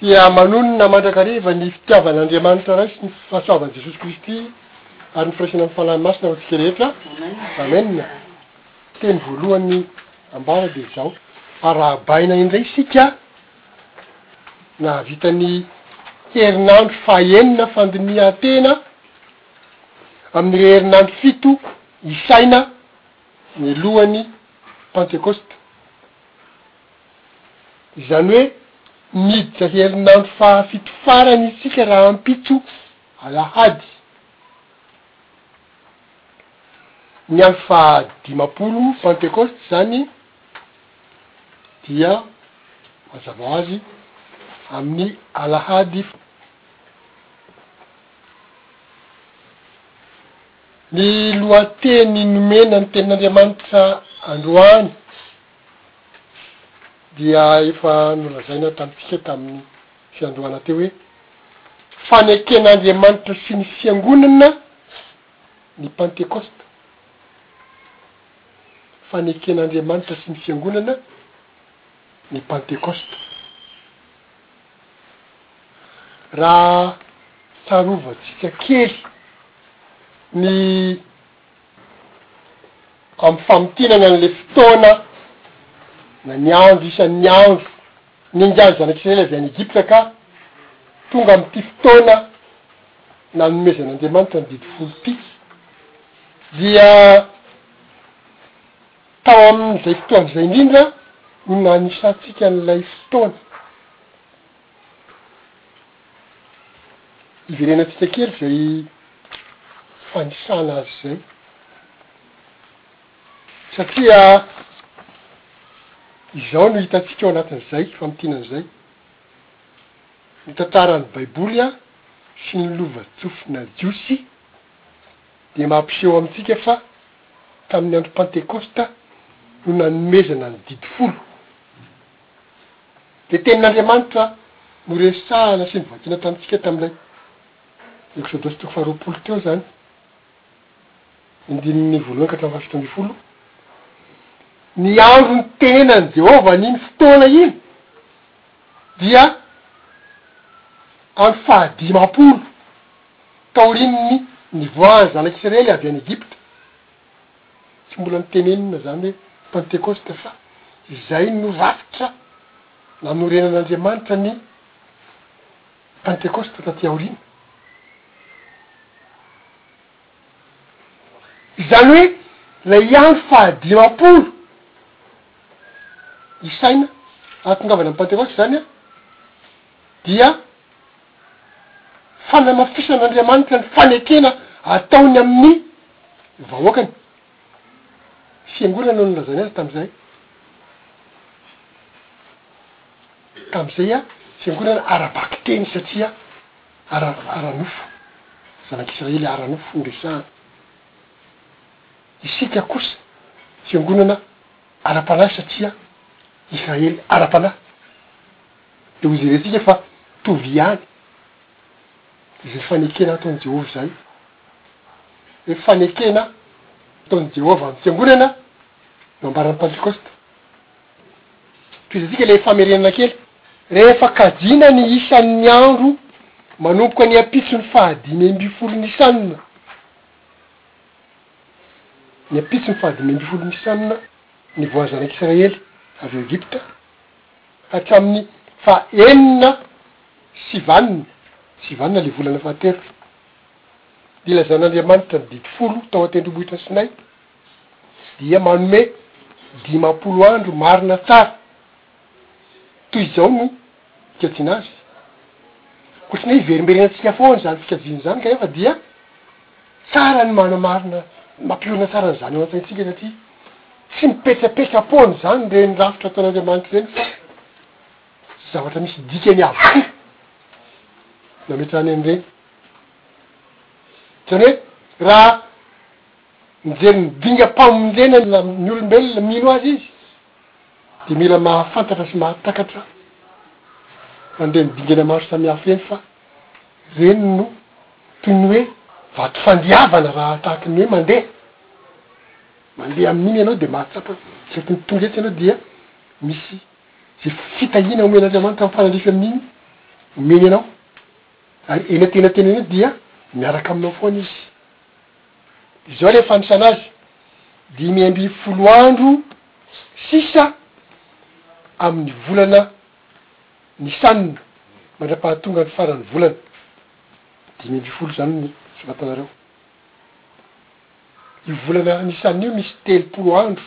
Dia manonona mandrakariva ny fitiavan'Andriamanitra Ray sy ny fahasoavan'i Jesosy Kristy ary ny firaisana amin'ny Fanahy Masina ho antsika rehetra. Amena. Teny voalohany ambara dia izao, arahabaina indray isika nahavita ny herinandro fahaenina fandinihan-tena amin'ireo herinandro fito isaina nialohan'ny Pantekosta. Izany hoe miditra herinandro fahafito farany isika rahampitso alahady. Ny andro fahadimampolo pentecoste izany dia mazava ho azy amin'ny alahady. Ny lohateny nomena ny tenin'Andriamanitra androany dia efa nolazaina tamintsika tamin'ny fiandohana teo hoe, faneken'Andriamanitra sy ny Fiangonana ny Pantekosta, faneken'Andriamanitra sy ny Fiangonana ny Pantekosta. Raha tsarovantsika kely ny Amin'ny famintinana an'ilay fotoana na ny andro isan'ny andro niaingan'ny Zanak'Israely avy any Egypta ka tonga amin'ity fotoana nanomezan'Andriamanitra ny didy folo ity, dia tao amin'izay fotoana izay indrindra no nanisantsika an'ilay fotoana. Iverenantsika kely izay fanisana azy izay, satria izao no hitantsika ao anatin'izay famintinana izay, ny tantaran'ny baiboly an, sy ny lovan-tsofina jiosy dia mampiseho amintsika fa tamin'ny andro pantekosta no nanomezana ny didy folo Dia tenin'Andriamanitra noresahana sy novakina tamintsika tamin'ilay Eksodosy toko faharoapolo teo izany, andininy voalohany ka hatramin'ny fahafito ambin'ny folo. Ny andro nitenenan'i Jehovah an'iny fotoana iny dia andro fahadimampolo taorian'ny nivoahan'ny zanak'Israely avy any Egypta. Tsy mbola nitenenina izany hoe Pentekosta fa izay no rafitra nanorenan'Andriamanitra ny Pentekosta taty aoriana. Izany hoe ilay andro fahadimampolo isaina ahatongavana ny Pentekosta izany an! dia fanamafisan'Andriamanitra ny fanekena ataony amin'ny vahoakany. Fiangonana no nilazany azy tamin'izay. Tamin'izay a, fiangonana ara-bakiteny satria ara, ara-nofo. Zanak'Israely ara-nofo no resahana. Isika kosa fiangonana ara-panahy satria Israely ara-panahy. Dia hojerentsika fa mitovy ihany izay fanekena ataon'i Jehovah izay, hoe fanekena ataon'i Jehovah amin'ny fiangonana no ambaran'ny Pantekôsta. Toy izay tsika ilay famerenana kely, rehefa kajiana ny isan'ny andro manomboka ny ampitson'ny fahadimy ambin'ny folo Nisana, ny ampitson'ny fahadimy ambin'ny folo Nisana, ny voan'ny zanak'Israely avy ao Egypta, Hatramin'ny faha enina sy vanina, sy vanina ilay volana faha telo, nilazan'Andriamanitra ny didy folo tao an-tendrombohitra Sinay, dia manome dimampolo andro marina tsara. Toy izao no fikajiana azy. Koa tsy ny hoe hiverimberenantsika foana izany fikajiana izany kanefa dia. Tsara ny manamarina, mampiorina tsara an'izany ao an-tsaintsika satria tsy mipetsapetsa-poana izany ireny rafitra ataon'Andriamanitra ireny fa zavatra misy dikany avokoa no ametrahany an'ireny. Izany hoe raha mijery ny dingam-pamonjena ny olombelona mino azy izy dia mila mahafantatra sy mahatakatra an'ireny dingana maro samihafa ireny fa Ireny no toy ny hoe vato fandiavana raha tahaka ny hoe mandeha, mandeha amin'iny ianao dia mahatsapa isaky ny tonga etsy ianao dia misy ze fitahiana omen'Andriamanitra mifanandrify amin'iny omeny anao ary eny antenantena eny dia miaraka aminao foana izy. Izao ilay fanisana azy, dimy ambin'ny folo andro sisa amin'ny volana Nisan, mandra-pahatongan'ny faran'ny volana dimy ambin'ny folo izany ny soratanareo. Io volana Nisan io misy telopolo andro.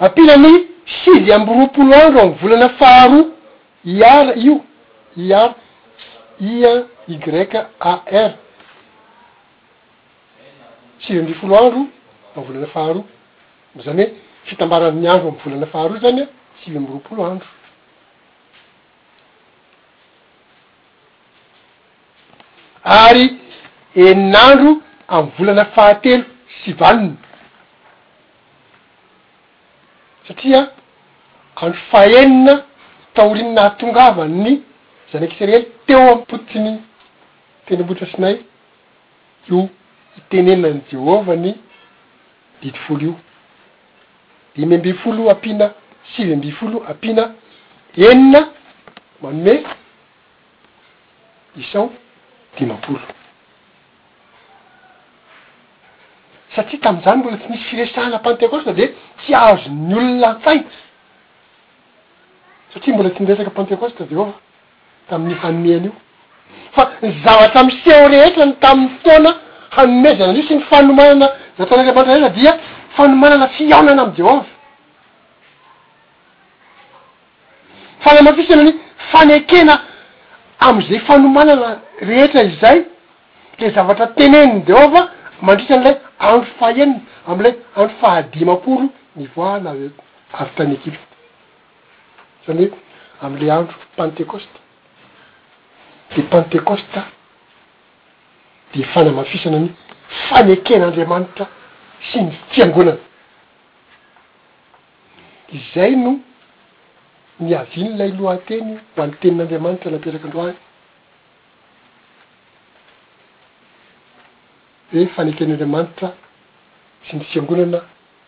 Ampiana amin'ny sivy amby roapolo andro amin'ny volana faharoa, Iyar io, Iyar, I-y-a-r, sivy ambin'ny folo andro amin'ny volana faharoa. Izany hoe fitambaran'ny andro amin'ny volana faharoa izany an, sivy amby roapolo andro. Ary enin'andro amin'ny volana fahatelo sy valiny, satria andro fahenina taorian'ny nahatongavan'ny zanak'Isiraely teo am-pototrin'ny tendrombohitra Sinay io itenenan'i Jehovah ny. didy folo io. Dimy ambin'ny folo ampiana sivy ambin'ny folo ampiana enina manome isao dimampolo. Satria tamin'izany mbola tsy nisy firesahana pantekosta dia tsy azon'ny olona an-tsaina satria mbola tsy niresaka pantekosta Jehovah. tamin'io hanomehana io, fa ny zavatra miseho rehetra ny tamin'ny fotoana hanomezana an'io sy ny fanomanana nataon'Andriamanitra rehetra dia fanomanana fihaonana amin'i Jehovah, fanamafisana ny fanekena amin'izay fanomanana rehetra izay dia zavatra tenenin'i Jehovah mandritra an'ilay andro fahenina amin'ilay andro fahadimampolo nivoahana avy tany Egypta. izany hoe amin'ilay andro pantekosta, dia pantekosta dia fanamafisana ny faneken'Andriamanitra sy ny fiangonana, izay no niavian'ilay lohateny ho an'ny tenin'Andriamanitra napetraka androany hoe faneken'Andriamanitra sy ny fiangonana.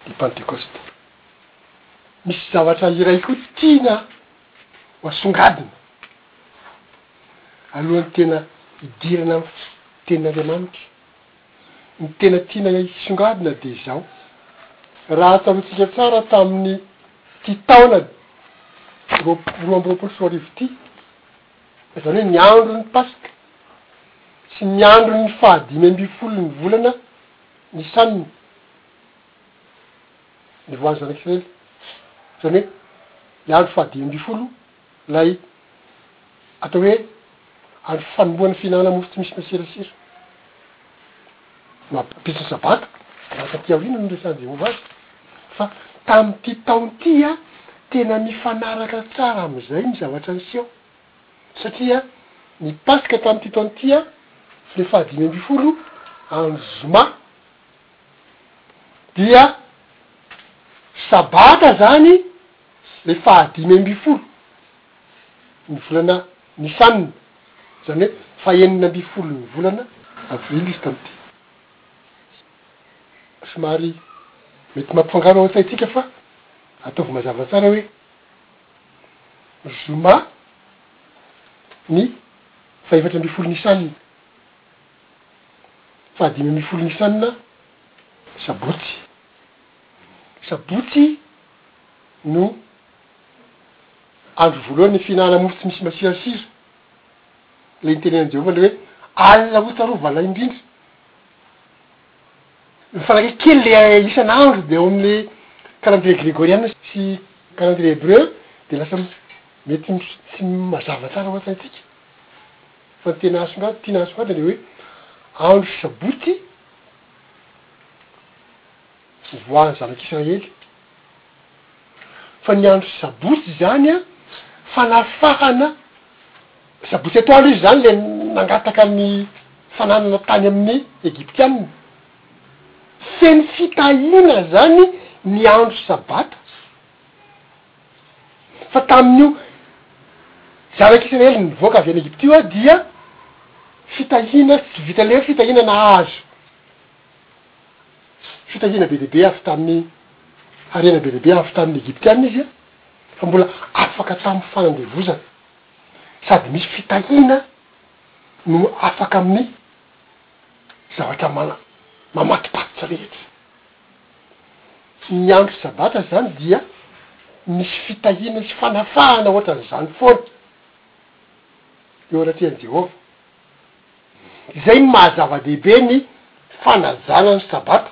dia Pantekosta. Misy zavatra iray koa tiana ho asongadina alohan'ny tena hidirana amin'ny Tenin'Andriamanitra. Ny tena tiana hisongadina dia izao, raha tsaroantsika tsara tamin'ity taona roa roa amby roapolo sy roa arivo ity, izany hoe ny andron'ny Paska sy ny andron'ny fahadimy ambin'ny folon'ny volana Nisana, ny voan'ny zanak'Israely, izany hoe ny andro fahadimy ambin'ny folo, ilay atao hoe andro fanombohan'ny fihinanana mofo tsy misy masirasira. Maha-babitsy ny Sabata, raha taty aoriana no niresahan'i Jehovah azy. Fa tamin'ity taona ity, tena mifanaraka tsara amin'izay ny zavatra niseho, satria ny Paska tamin'ity taona ity, ilay fahadimy ambin'ny folo, andro zoma. dia sabata zany le faha dimy ambin'ny folo ny volana Nissan, zany hoe faha enina ambin'ny folo ny volana Avrily izy tamty. Somary mety mampifangaro ao an-tsaintsika fa ataovy mazava tsara hoe zoma ny faha efatra ambin'ny folo Nissan. fahadimy ambin'ny folo Nisana, Sabotsy. Sabotsy no andro voalohany fihinanana mofo tsy misy masirasira. Ilay nitenenan'i Jehovah ilay hoe, Alina ho tsarovana indrindra. Mifanakaiky kely ilay isan'andro dia ao amin'ny kalandrie gregôriana sy kalandrie hebreo dia lasa mety tsy mazava tsara ao an-tsaintsika. Fa ny tena asongadina, tiana hasongadina dia hoe andro sabotsy hovoahan'ny zanak'Israely. Fa ny andro sabotsy izany an, fanafahana, sabotsy atoandro izy izany ilay nangataka ny fananana tany amin'ny Egyptiana. Feno fitahiana izany ny andro sabata. fa tamin'io zava kisa ela nivoaka avy any Egypte io aho dia fitahiana tsy vita lery fitahiana nahazo fitahiana be dia be avy tamin'ny harena be dia be avy tamin'ny Egyptiana izy an, fa mbola afaka tamin'ny fanandevozana sady misy fitahiana no afaka amin'ny zavatra mana- mamatopatotra rehetra. Tsy ny andro sabata izany dia misy fitahiana sy fanafahana hoatran'izany foana eo anatrehan'i Jehovah. Izay no maha-zava-dehibe ny fanajana ny sabata.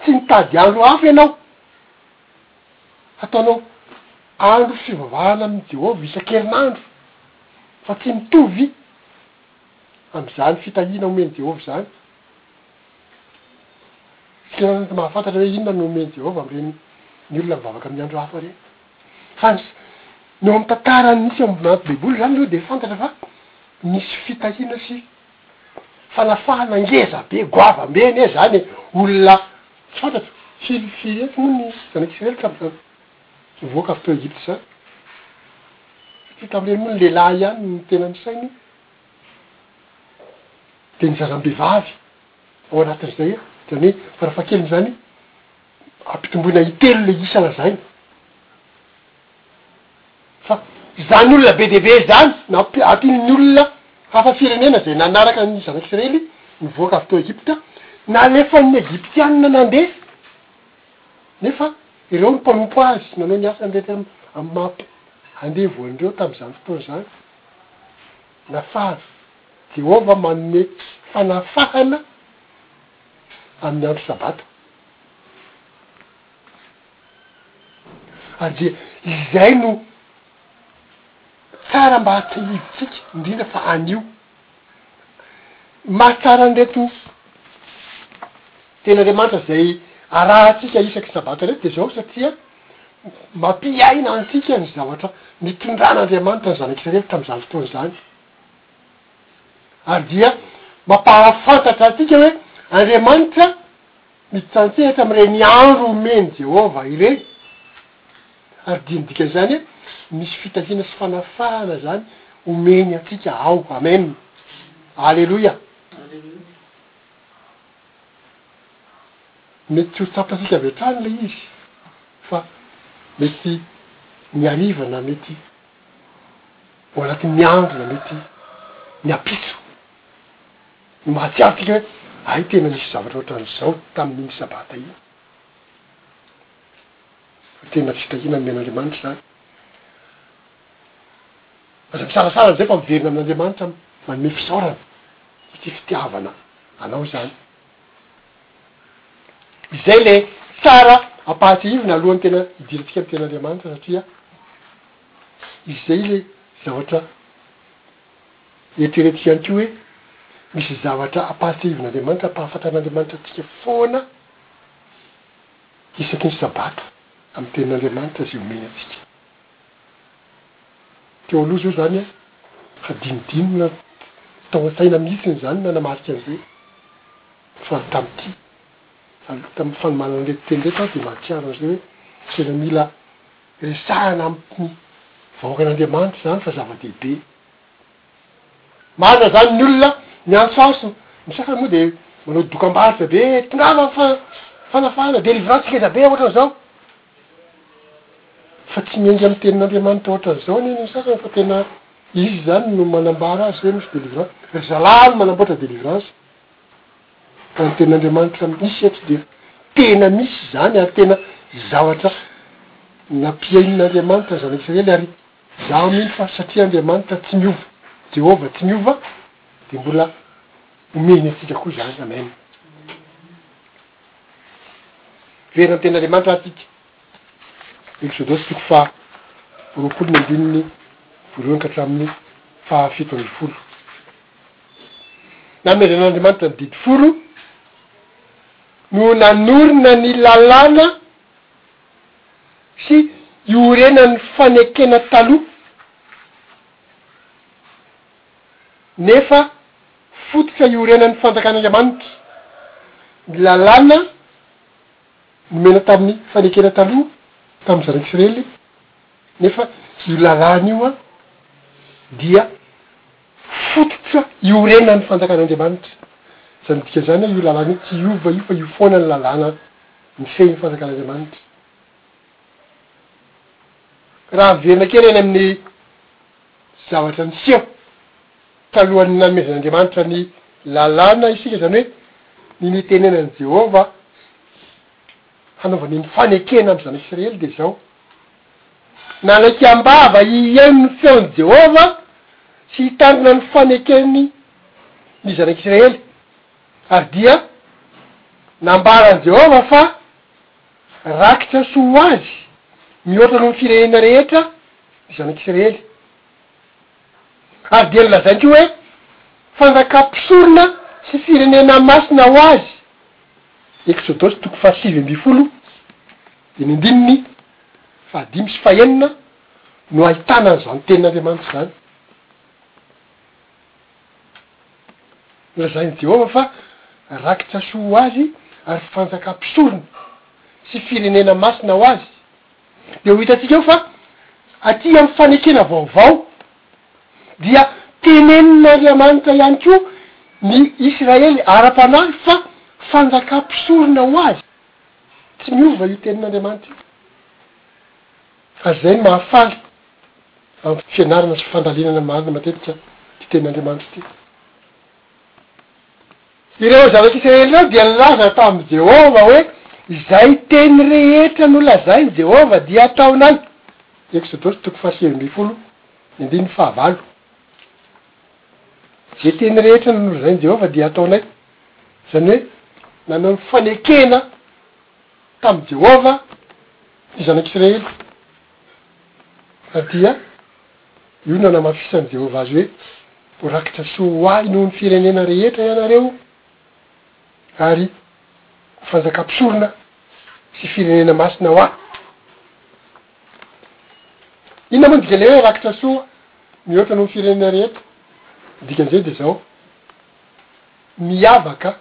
Tsy mitady andro hafa ianao hataonao andro fivavahana amin'i Jehovah isan-kerinandro, fa tsy mitovy amin'izany fitahiana omen'i Jehovah izany. Fisainana tsy mahafantatra hoe inona no omen'i Jehovah amin'ireny ny olona mivavaka amin'ny andro hafa ireny. Fa ny ny ao amin'ny tantara misy ao anaty Baiboly izany aloha dia fantatra fa misy fitahiana sy fanafahana ngeza be, goavana be anie izany e! Olona tsy fantatra, firy firy hetsy moa ny zanak'Israely tamin'izany nivoaka avy tao Egypta izany? Satria tamin'ireny moa ny lehilahy ihany no tena nisaina e! dia ny zazam-behivavy ao anatin'izay an, izany hoe farafahakeliny izany ampitomboina intelo ilay isa lazaina fa izany olona be dia be izany na ampi- ampian'ny olona hafa firenena izay nanaraka ny zanak'israely nivoaka avy tao egypta nalefan'ny egyptianina nandeha nefa ireo ny mpanompo azy nanao ny asany rehetra amin'ny maha mp- andevoan'ireo tamin'izany fotoana izany na fav. Jehovah manome fanafahana amin'ny andro Sabata, ary dia izay no tsara mba hatsiahivintsika indrindra fa anio. Mahatsara an'ireto. Teny Andriamanitra izay arahantsika isaky sabata reto dia izao satria mampiaina antsika ny zavatra nitondran' Andriamanitra ny zanak' Israely tamin'izany fotoana izany ary dia mampahafantatra antsika hoe Andriamanitra mitsantsehatra amin'ireny andro omen'i Jehovah ireny ary dia ny dikan'izany hoe misy fitahiana sy fanafahana izany omeny antsika ao. Amen! Aleloia! Mety tsy ho tsapantsika avy hatrany ilay izy fa mety ny hariva na mety ho anatin'ny andro na mety ny ampitso no mahatsiaro antsika hoe hay tena nisy zavatra ohatran'izao tamin'iny sabata iny. Fa tena fitahiana nomen'Andriamanitra izany. Aza misalasala izay fa miverina amin'Andriamanitra manome fisaorana satria fitiavana anao izany. Izay le tsara ampahatsiahivina alohan'ny tena hidirantsika ny tenin'Andriamanitra satria izay le zavatra eritreretintsika ihany koa hoe misy zavatra ampahatsiahivin'Andriamanitra ampahafantaran'Andriamanitra antsika foana isaky ny sabata amin'ny tenin'Andriamanitra izay omeny antsika. Teo aloha izao izany an, hadinodinona tao an-tsaina mihitsy izany nanamarika an'izay. Fa tamin'ity aloha, tamin'ny fanomanana an'ireto teny ireto aho dia mahatsiaro an'izay hoe tena mila resahana amin'ny vahoakan'Andriamanitra izany fa zava-dehibe. Marina izany ny olona miantso azy, ny sasany moa dia manao dokam-barotra be, tongava ny fa- fanafahana, délivrance ngeza be ohatran'izao. Fa tsy miainga amin'ny tenin'Andriamanitra ohatran'izao anie ny sasany fa tena Izy izany no manambara azy hoe misy délivrance. Ry zalahy no manamboatra délivrance fa ny tenin'Andriamanitra misy eto dia tena misy izany ary tena zavatra nampiainin'Andriamanitra ny Zanak' Israely ary izaho mino fa satria Andriamanitra tsy miova, Jehovah tsy miova dia mbola omeny antsika koa izany. Amen. Very ny tenin'Andriamanitra ary tika. Eksodosy toko faha roapolo ny andininy voalohany ka hatramin'ny faha fito ambin'ny folo. Namerenan'Andriamanitra ny didy folo no nanorina ny lalàna sy iorenan'ny fanekena taloha. nefa fototra iorenan'ny fanjakan'Andriamanitra ny lalàna nomena tamin'ny fanekena taloha tamin'ny zanak'Israely, nefa io lalàna io dia fototra iorenan'ny fanjakan'Andriamanitra. Izany midika izany hoe io lalàna io tsy hiova io fa io foana ny lalàna mifehy ny fanjakan'Andriamanitra. Raha miverina kely any amin'ny. Tsy zavatra niseho talohan'ny nanomezan'Andriamanitra ny Lalàna isika, izany hoe ny nitenenan'i Jehovah hanaovany ny fanekena amin'ny zanak'i Isiraely, dia izao, Nanaiky am-bava hihaino ny feon'i Jehovah sy hitandrina ny fanekeny ny zanak'i Isiraely, ary dia nambaran'i Jehovah fa. Rakitra soa ho azy mihoatra noho ny firenena rehetra ny zanak'Isiraely. Ary dia nolazainy koa hoe, Fanjakà mpisorona sy firenena masina ho azy. Eksodosy toko fahasivy ambin'ny folo, eny andininy fahadimy sy fahenina no ahitana an'izany tenin'Andriamanitra izany. Lazain'i Jehovah fa rakitra soa ho azy ary fanjaka mpisorona sy firenena masina ho azy. Dia ho hitantsika eo fa atỳ amin'ny fanekena vaovao, dia tenenin'Andriamanitra ihany koa ny Isiraely ara-panahy fa fanjaka mpisorona ho azy. Tsy miova io tenin'Andriamanitra io, ary izay no mahafaly. Ampianarana sy fandalinana marina matetika ity teny Andriamanitra ity. Ireo zanak'i Israely ireo dia nilaza tamin'i Jehovah hoe, Izay teny rehetra nolazain'i Jehovah dia ataonay. Eksodosy toko fahasivy ambin'ny folo, ny andininy fahavalo. Izay teny rehetra nolazain'i Jehovah dia ataonay. Izany hoe nanao ny fanekena tamin'i Jehovah ny zanak'i Israely. Fa dia io no anamafisan'i Jehovah azy hoe, Ho rakitra soa ho ahy noho ny firenena rehetra ianareo, ary ho fanjaka mpisorona sy firenena masina ho ahy. Inona moa ny dikan'ilay hoe rakitra soa mihoatra noho ny firenena rehetra? Ny dikan'izay dia izao, Miavaka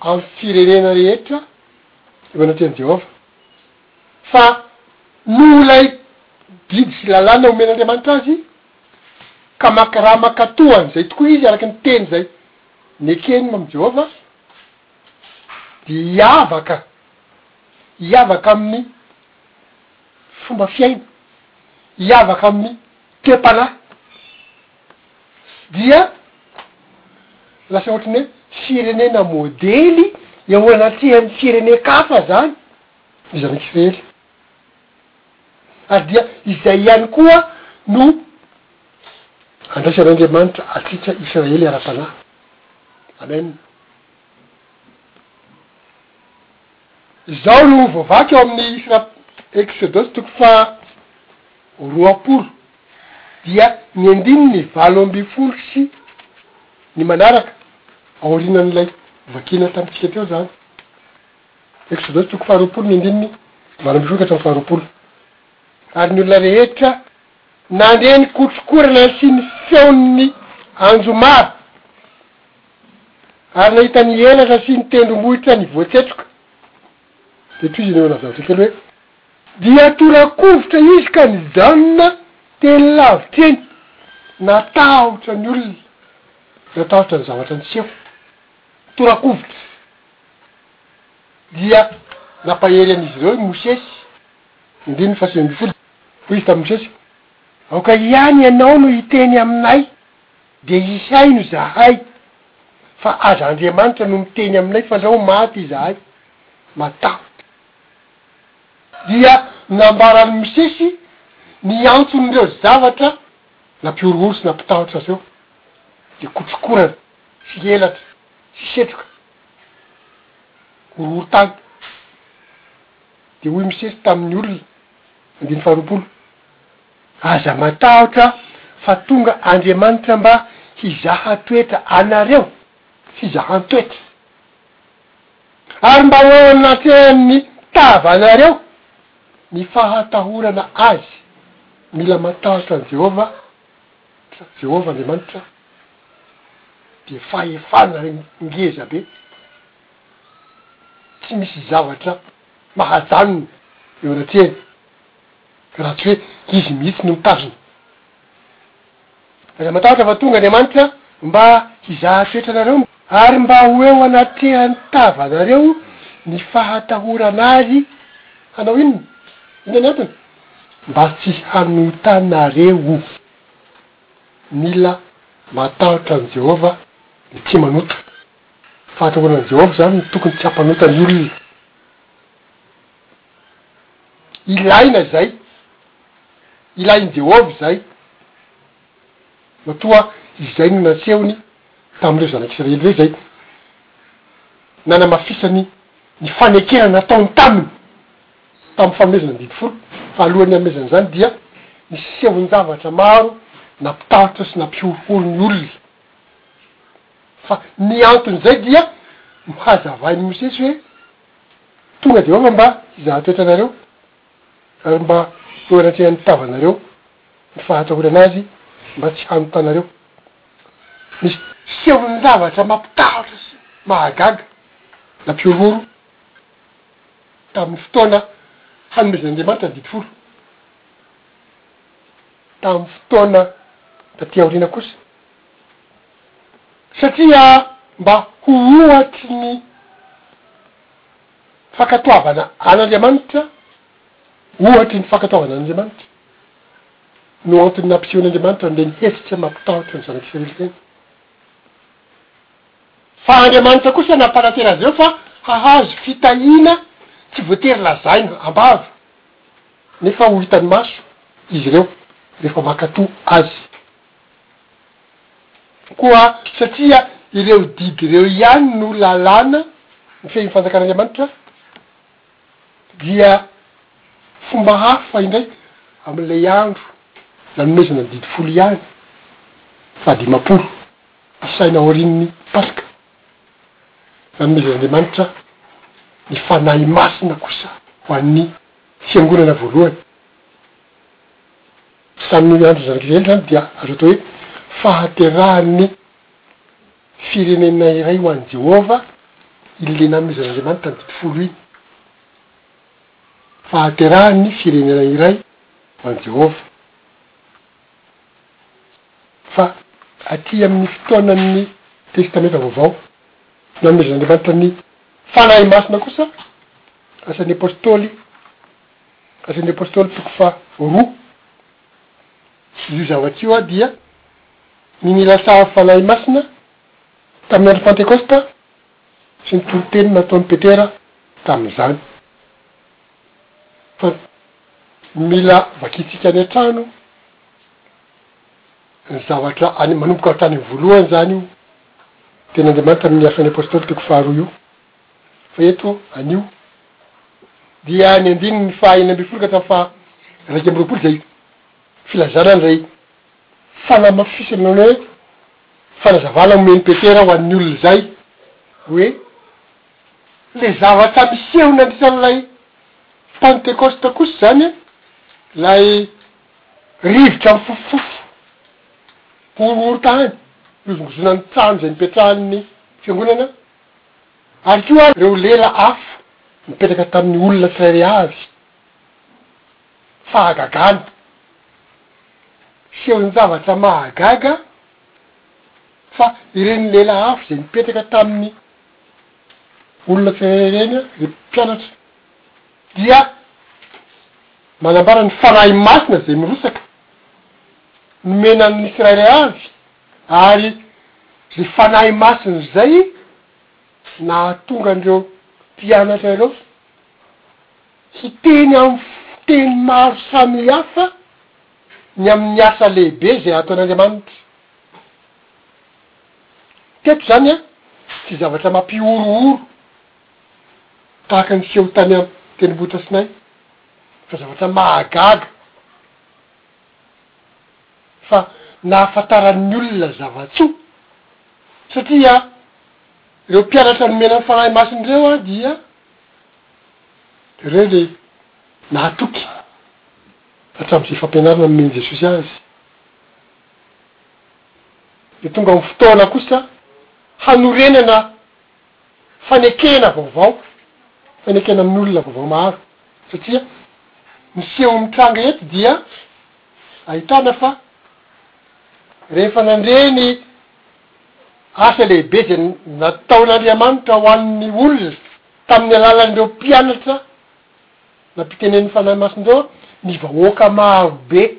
amin'ny firenena rehetra eo anatrehan'i Jehovah. fa noho ilay didy sy lalàna omen'Andriamanitra azy, ka maka raha mankatò an'izay tokoa izy araka ny teny izay nekeny amin'i Jehovah, dia hiavaka, hiavaka amin'ny fomba fiaina, hiavaka amin'ny toe-panahy, dia lasa ohatry ny hoe firenena modely eo anatrehan'ny firenen-kafa izany. izany irery, ary dia izay ihany koa no andraisan'Andriamanitra antsika Israely ara-panahy. Amen. Izao no voavaky ao amin'ny Isra, Eksodosy toko faharoapolo dia ny andininy valo ambin'ny folo sy ny manaraka, aorianan'ilay vakiana tamintsika teo izany. Eksodosy toko faharoapolo ny andininy valo ambin'ny folo ka hatramin'ny faharoapolo. Ary ny olona rehetra nandre ny kotronkorana sy ny feon'ny anjomara, ary nahita ny elatra sy ny tendrombohitra nivoatsetroka, dia toy izay nolazaintsika kely hoe. Dia tora-kovitra izy ka nijanona teny lavitra eny, natahotra ny olona, natahotra ny zavatra niseho. Tora-kovitra. dia nampahery an'izy ireo i Mosesy, andininy fahasivy ambin'ny folo, hoy izy tamin'i Mosesy, Aoka ihany ianao no hiteny aminay, dia hihaino izahay, fa aza Andriamanitra no miteny aminay fa zao maty izahay, matahotra. Dia nambaran'i Mosesy ny anton'ireo zavatra nampihorohoro sy nampitahotra azy ireo, dia kotrokorana sy elatra. tsy setroka, horohorontany. Dia hoy Mosesy tamin'ny olona, andininy faharoapolo, Aza matahotra fa tonga Andriamanitra mba hizaha toetra anareo, fizahan-toetra, ary mba ho eo anatrehan'ny tavanareo ny fahatahorana Azy. Mila matahotra an'i Jehovah, Jehovah Andriamanitra de fahefana ngeza be tsy misy zavatra mahajanona eo anatrehany raha tsy hoe izy mihitsy no mitazona aza matahotra fa tonga Andriamanitra mba hizaha toetranareo ary mba ho eo anatrehany tavanareo ny fahatahorana azy hanao inona? inona ny antony? mba tsy hanotanareo. Mila matahotra an'i Jehovah ny tsy manota. Ny fahatongonan'i Jehovah izany no tokony tsy hampanota ny olona. Ilaina izay. Ilain'i Jehovah izay. Matoa izay no nasehony tamin'ireo zanak'Israely ireo izay, nanamafisany ny fanekena nataony taminy. tamin'ny fanomezana ny didy folo, fa alohan'ny hanomezana izany dia nisehon-javatra maro nampitahotra sy nampihorohoro ny olona. Fa ny anton'izay dia nohazavain'i Mosesy hoe, Tonga Jehovah mba hizaha toetra anareo, ary mba eo anatrehan'ny tavanareo ny fahatahorana azy mba tsy hanotanareo. Nisy sehon-javatra mampitahotra sy mahagaga nampihorohoro. tamin'ny fotoana hanomezan'Andriamanitra ny didy folo. Tamin'ny fotoana taty aoriana kosa, satria mba ho ohatry ny fankatoavana an'Andriamanitra, ohatry ny fankatoavana an'Andriamanitra no antony nampisehoan'Andriamanitra an'ireny hetsika mampitahotra ny zanak'Israely ireny. Fa Andriamanitra kosa nampanantena azy ireo fa hahazo fitahiana tsy voatery lazaina am-bava, nefa ho hitan'ny maso, izy ireo, rehefa mankato Azy. Koa satria ireo didy ireo ihany no lalàna mifehy ny Fanjakan'Andriamanitra, dia fomba hafa indray amin'ilay andro nanomezana ny didy folo ihany, fahadimampolo. Isaina aorian'ny Paska. Nanomezan'Andriamanitra ny Fanahy Masina kosa ho an'ny Fiangonana voalohany. Samy andron'ny Zanak'Isiraely izany dia azo atao hoe fahaterahan'ny firenena iray ho an'i Jehovah ilay nanomezan'Andriamanitra ny didy folo iny. Fahaterahan'ny firenena iray ho an'i Jehovah. Fa aty amin'ny fotoanan'ny Testamenta Vaovao, nanomezan'Andriamanitra ny Fanahy Masina kosa, Asan'ny Apôstôly, Asan'ny Apôstôly toko faha roa, io zavatra io a, dia ny nilasahan'ny Fanahy Masina tamin'ny andro Pantekôsta sy ny toriteny nataon'i Petera tamin'izany. fa mila vakintsika any an-trano ny zavatra any, manomboka hatrany amin'ny voalohany izany io Tenin'Andriamanitra amin'ny Asan'ny Apôstôly toko faharoa io. Fa eto anio dia ny andininy faha enina ambin'ny folo ka hatramin'ny faha iraika amby roapolo izay filazana an'ilay fanamafisana na hoe fanazavana omen'i Petera ho an'ny olona izay hoe, Le zavatra miseho nandritra an'ilay Pantekosta kosa izany an, ilay rivotra mifofofofo mihorohoroka any, mihozongozona ny trano izay nipetrahan'ny Fiangonana, ary koa ireo lela afo nipetraka tamin'ny olona tsirairay avy, fahagagana, sehon-javatra mahagaga fa ireny lela afo izay nipetraka tamin'ny. olona tsirairay ireny dia mpianatra dia manambara ny fanahy masina izay mirotsaka nomena ny tsirairay avy ary izay fanahy masina izay nahatonga an'ireo mpianatra ireo hiteny amin'ny fiteny maro samihafa ny amin'ny asa lehibe izay ataon'Andriamanitra. teto zany an tsy zavatra mampihorohoro tahaka ny seho tany am tendrombohitra sinay fa zavatra mahagaga fa nahafantaran'ny olona zava-tsoa satria ireo mpianatra nomena ny fanahy masina ireo an dia ireo le nahatoky hatram'izay fampianarana nomen'i jesosy azy dia tonga ho fotoana kosa hanorenana fanekena vaovao, fanekena amin'olona vaovao maro, satria ny seho mitranga eto dia ahitana fa rehefa nandre ny asa lehibe izay nataon'Andriamanitra ho an'ny olona tamin'ny alalan'ireo mpianatra, Nampitenenin'ny Fanahy Masina teo ny vahoaka maro be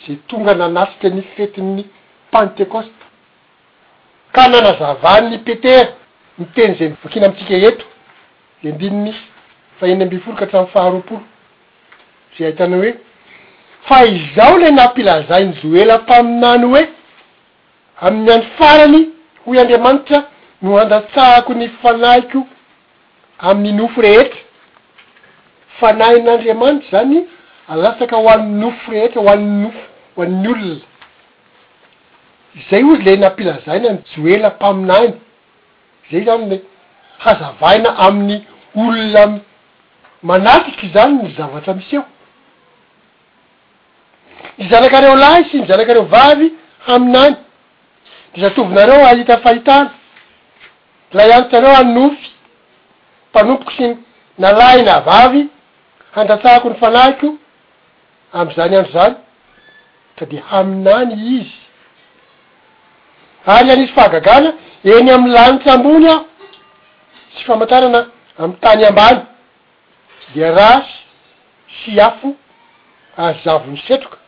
izay tonga nanasitra ny fetin'ny Pantekosta, ka nanazavan'i Petera ny teny izay novakiana amintsika eto, ny andininy fahenina ambin'ny folo ka hatramin'ny faharoapolo, izay ahitana hoe, Fa izao ilay nampilazain'i Joela mpaminany hoe, Amin'ny andro farany, hoy Andriamanitra, no handatsahako ny Fanahiko, amin'ny nofo rehetra. Fanahin'Andriamanitra izany alatsaka ho an'ny nofo rehetra, ho an'ny nofo, ho an'ny olona. Izay ozy ilay nampilazaina an'i Joela mpaminany, izay izany ilay hazavaina amin'ny olona manatrika izany ny zavatra miseho. Ny zanakareo lahy sy ny zanakareo vavy haminany, ny zatovinareo hahita fahitana. Ilay antsonareo any Nofy, mpanompoko sy ny na lahy na vavy, handatsahako ny fanahiko amin'izany andro izany, ka dia haminany izy. Ary hanisy fahagagana eny amin'ny lanitra ambony Aho, sy famantarana amin'ny tany ambany, dia ratsy sy afo ary zavon'ny setroka.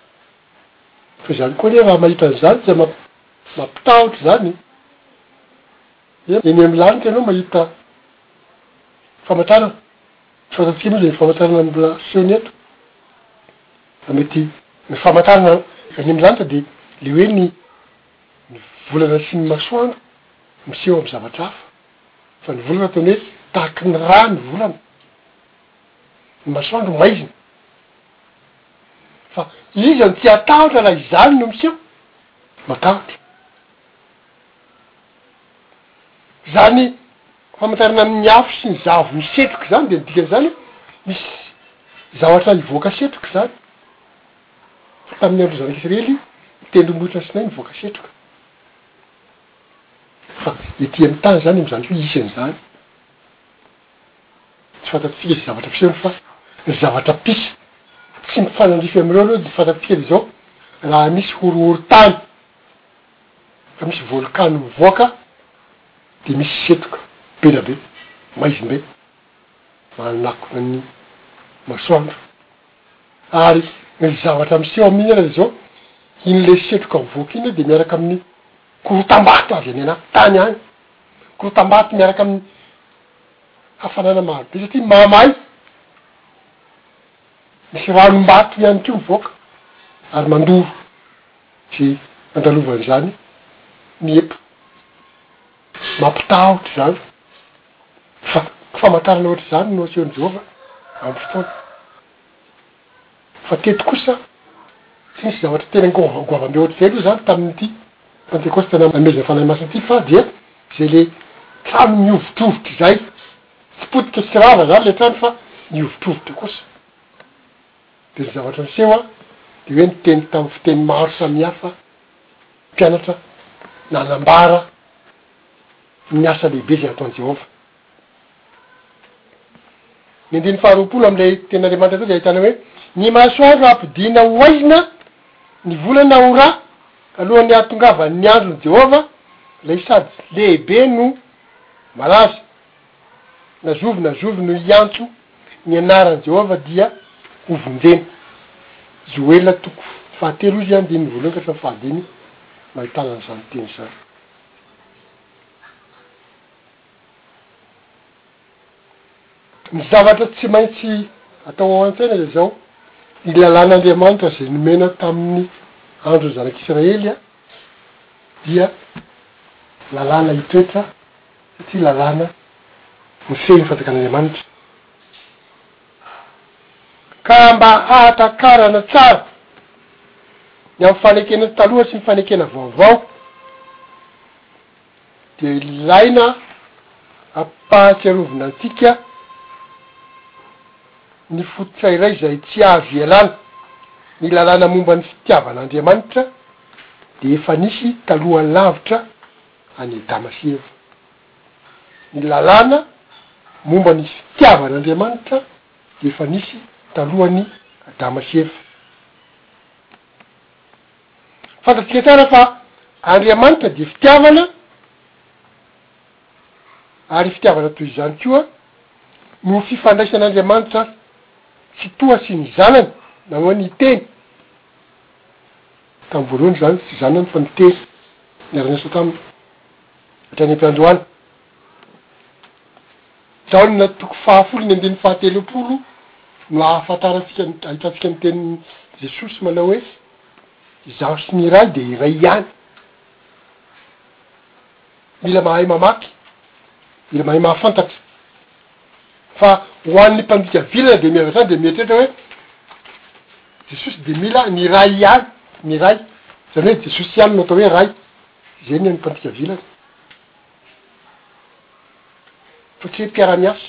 Fa izany koa anie raha mahita an'izany izay Mampitahotra izany e! Eny amin'ny lanitra ianao mahita famantarana, sao satria moa izay famantarana mbola asehony eto fa mety ny famantarana any amin'ny lanitra dia le hoe ny ny volana sy ny masoandro miseho amin'ny zavatra hafa fa ny volana ataony hoe tahaky ny rà ny volana, ny masoandro maizina fa iza no tsy hatahotra raha izany no miseho? Matahotra. Izany famantarana ny afo sy ny zavo hisetroka izany dia ny dikan'izany hoe misy zavatra hivoaka setroka izany. Fa tamin'ny andron'ny Zanak'i Israely, ny Tendrombohitra Sinay nivoaka setroka. Fa ety amin'ny tany izany amin'izany fotoana izany. Tsy fantatsika izay zavatra miseho fa zavatra pisa. Tsy mifanandrify amin'ireo ireo dia fantatsika dia izao, raha misy horohorontany, raha misy volkano mivoaka dia misy setroka be dia be, maizimbe, manakona ny masoandro. Ary ny zavatra miseho amin'iny aza dia izao, iny ilay setroka mivoaka iny dia miaraka amin'ny korontam-bato avy any anaty tany any, korontam-bato miaraka amin'ny hafanana maro be satria mahamay, misy ranom-bato ihany koa mivoaka ary mandoro sy mandalovany izany ny epo. Mampitahotra izany fa famantarana ohatr'izany no asehon'i Jehovah amin'ny fotoana. Fa teto kosa tsy nisy zavatra tena goavagoava be ohatr'izay aloha izany tamin'ity Pantekosta nameza'ny Fanahy Masina ity fa dia izay le trano mihovitrovitra izay, tsy potika sy rava izany le trano fa nihovitrovitra kosa. Dia ny zavatra niseho an, dia hoe niteny tamin'ny fiteny maro samihafa ny mpianatra nanambara ny asa lehibe izay ataon'i Jehovah. Ny andininy faharoapolo amin'ilay tenin'Andriamanitra teo dia ahitana hoe, Ny masoandro hampodiana ho haizina, ny volana ho rà, alohan'ny hahatongavan'ny andron'i Jehovah, ilay sady lehibe no malaza. Na zovy na zovy no hiantso ny anaran'i Jehovah dia hovonjena. Joela toko fahatelo izy, andininy voalohany ka hatramin'ny fahadimy no ahitana an'izany teny izany. Ny zavatra tsy maintsy atao ao an-tsaina dia izao, ny lalàn'Andriamanitra izay nomena tamin'ny andron'ny zanak'Isiraely dia lalàna hitoetra satria lalàna mifehy ny fanjakan'Andriamanitra. Ka mba hahatakarana tsara ny amin'ny fanekena taloha sy ny fanekena vaovao, dia ilaina ampahatsiarovina antsika ny fototra iray izay tsy azo ialana, ny lalàna momba ny fitiavan'Andriamanitra dia efa nisy taloha lavitra an'i Adama sy Eva. Ny lalàna momba ny fitiavan'Andriamanitra dia efa nisy talohan'i Adama sy Eva. Fantatsika tsara fa Andriamanitra dia fitiavana, ary fitiavana toy izany koa no fifandraisan'Andriamanitra Tsitoha sy ny Zanany, na hoe ny Teny, tamin'ny voalohany izany tsy Zanany fa ny Teny niara-niasa taminy hatrany am-piandohana. Jaona toko fahafolo ny andininy fahatelopolo no ahafantarantsika, ahitantsika ny tenin'i Jesosy manao hoe, Izaho sy ny Ray dia iray ihany. Mila mahay mamaky, mila mahay mahafantatra, fa ho an'ny mpandika vilana dia mihaino hatrany dia mieritreritra hoe, Jesosy dia mila ny Ray ihany, ny Ray, izany hoe Jesosy ihany no atao hoe Ray, izay ny an'ny mpandika vilana. fa tsy hoe mpiara-miasa,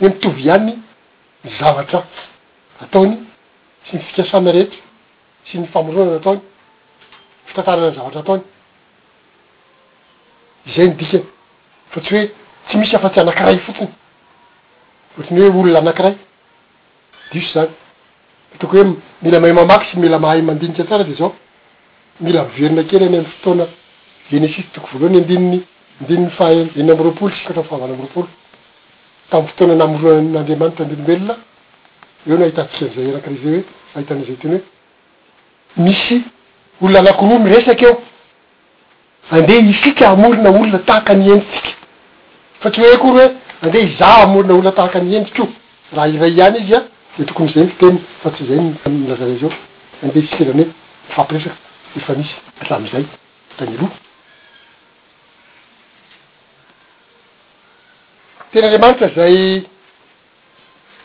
hoe mitovy ihany ny zavatra ataony sy ny fikasana rehetra sy ny famoronana ataony, fitantarana ny zavatra ataony, izay no dikany fa tsy hoe tsy misy afa-tsy anankiray fotsiny, ohatry ny hoe olona anankiray. Diso izany. Ny tokony hoe mila mahay mamaky sy mila mahay mandinika tsara dia izao, mila miverina kely any amin'ny fotoana Genesisy toko voalohany andininy andininy faha enina amby roapolo sy ka hatramin'ny faha valo amby roapolo. Tamin'ny fotoana namoronan'Andriamanitra ny olombelona, eo no ahitantsika an'izay anankiray izay hoe, fahitana izay teny hoe, misy olona anankiroa miresaka eo. Andeha isika hamorona olona tahaka ny endritsika. Fa tsy hoe akory hoe andeha izaho hamorona olona tahaka ny endriko. Raha iray ihany izy an, dia tokony izay ny fiteniny, fa tsy izay ny nolazainy azy eo. Andeha isika izany hoe hifampiresaka, efa nisy hatramin'izay tany aloha. Tena Andriamanitra izay.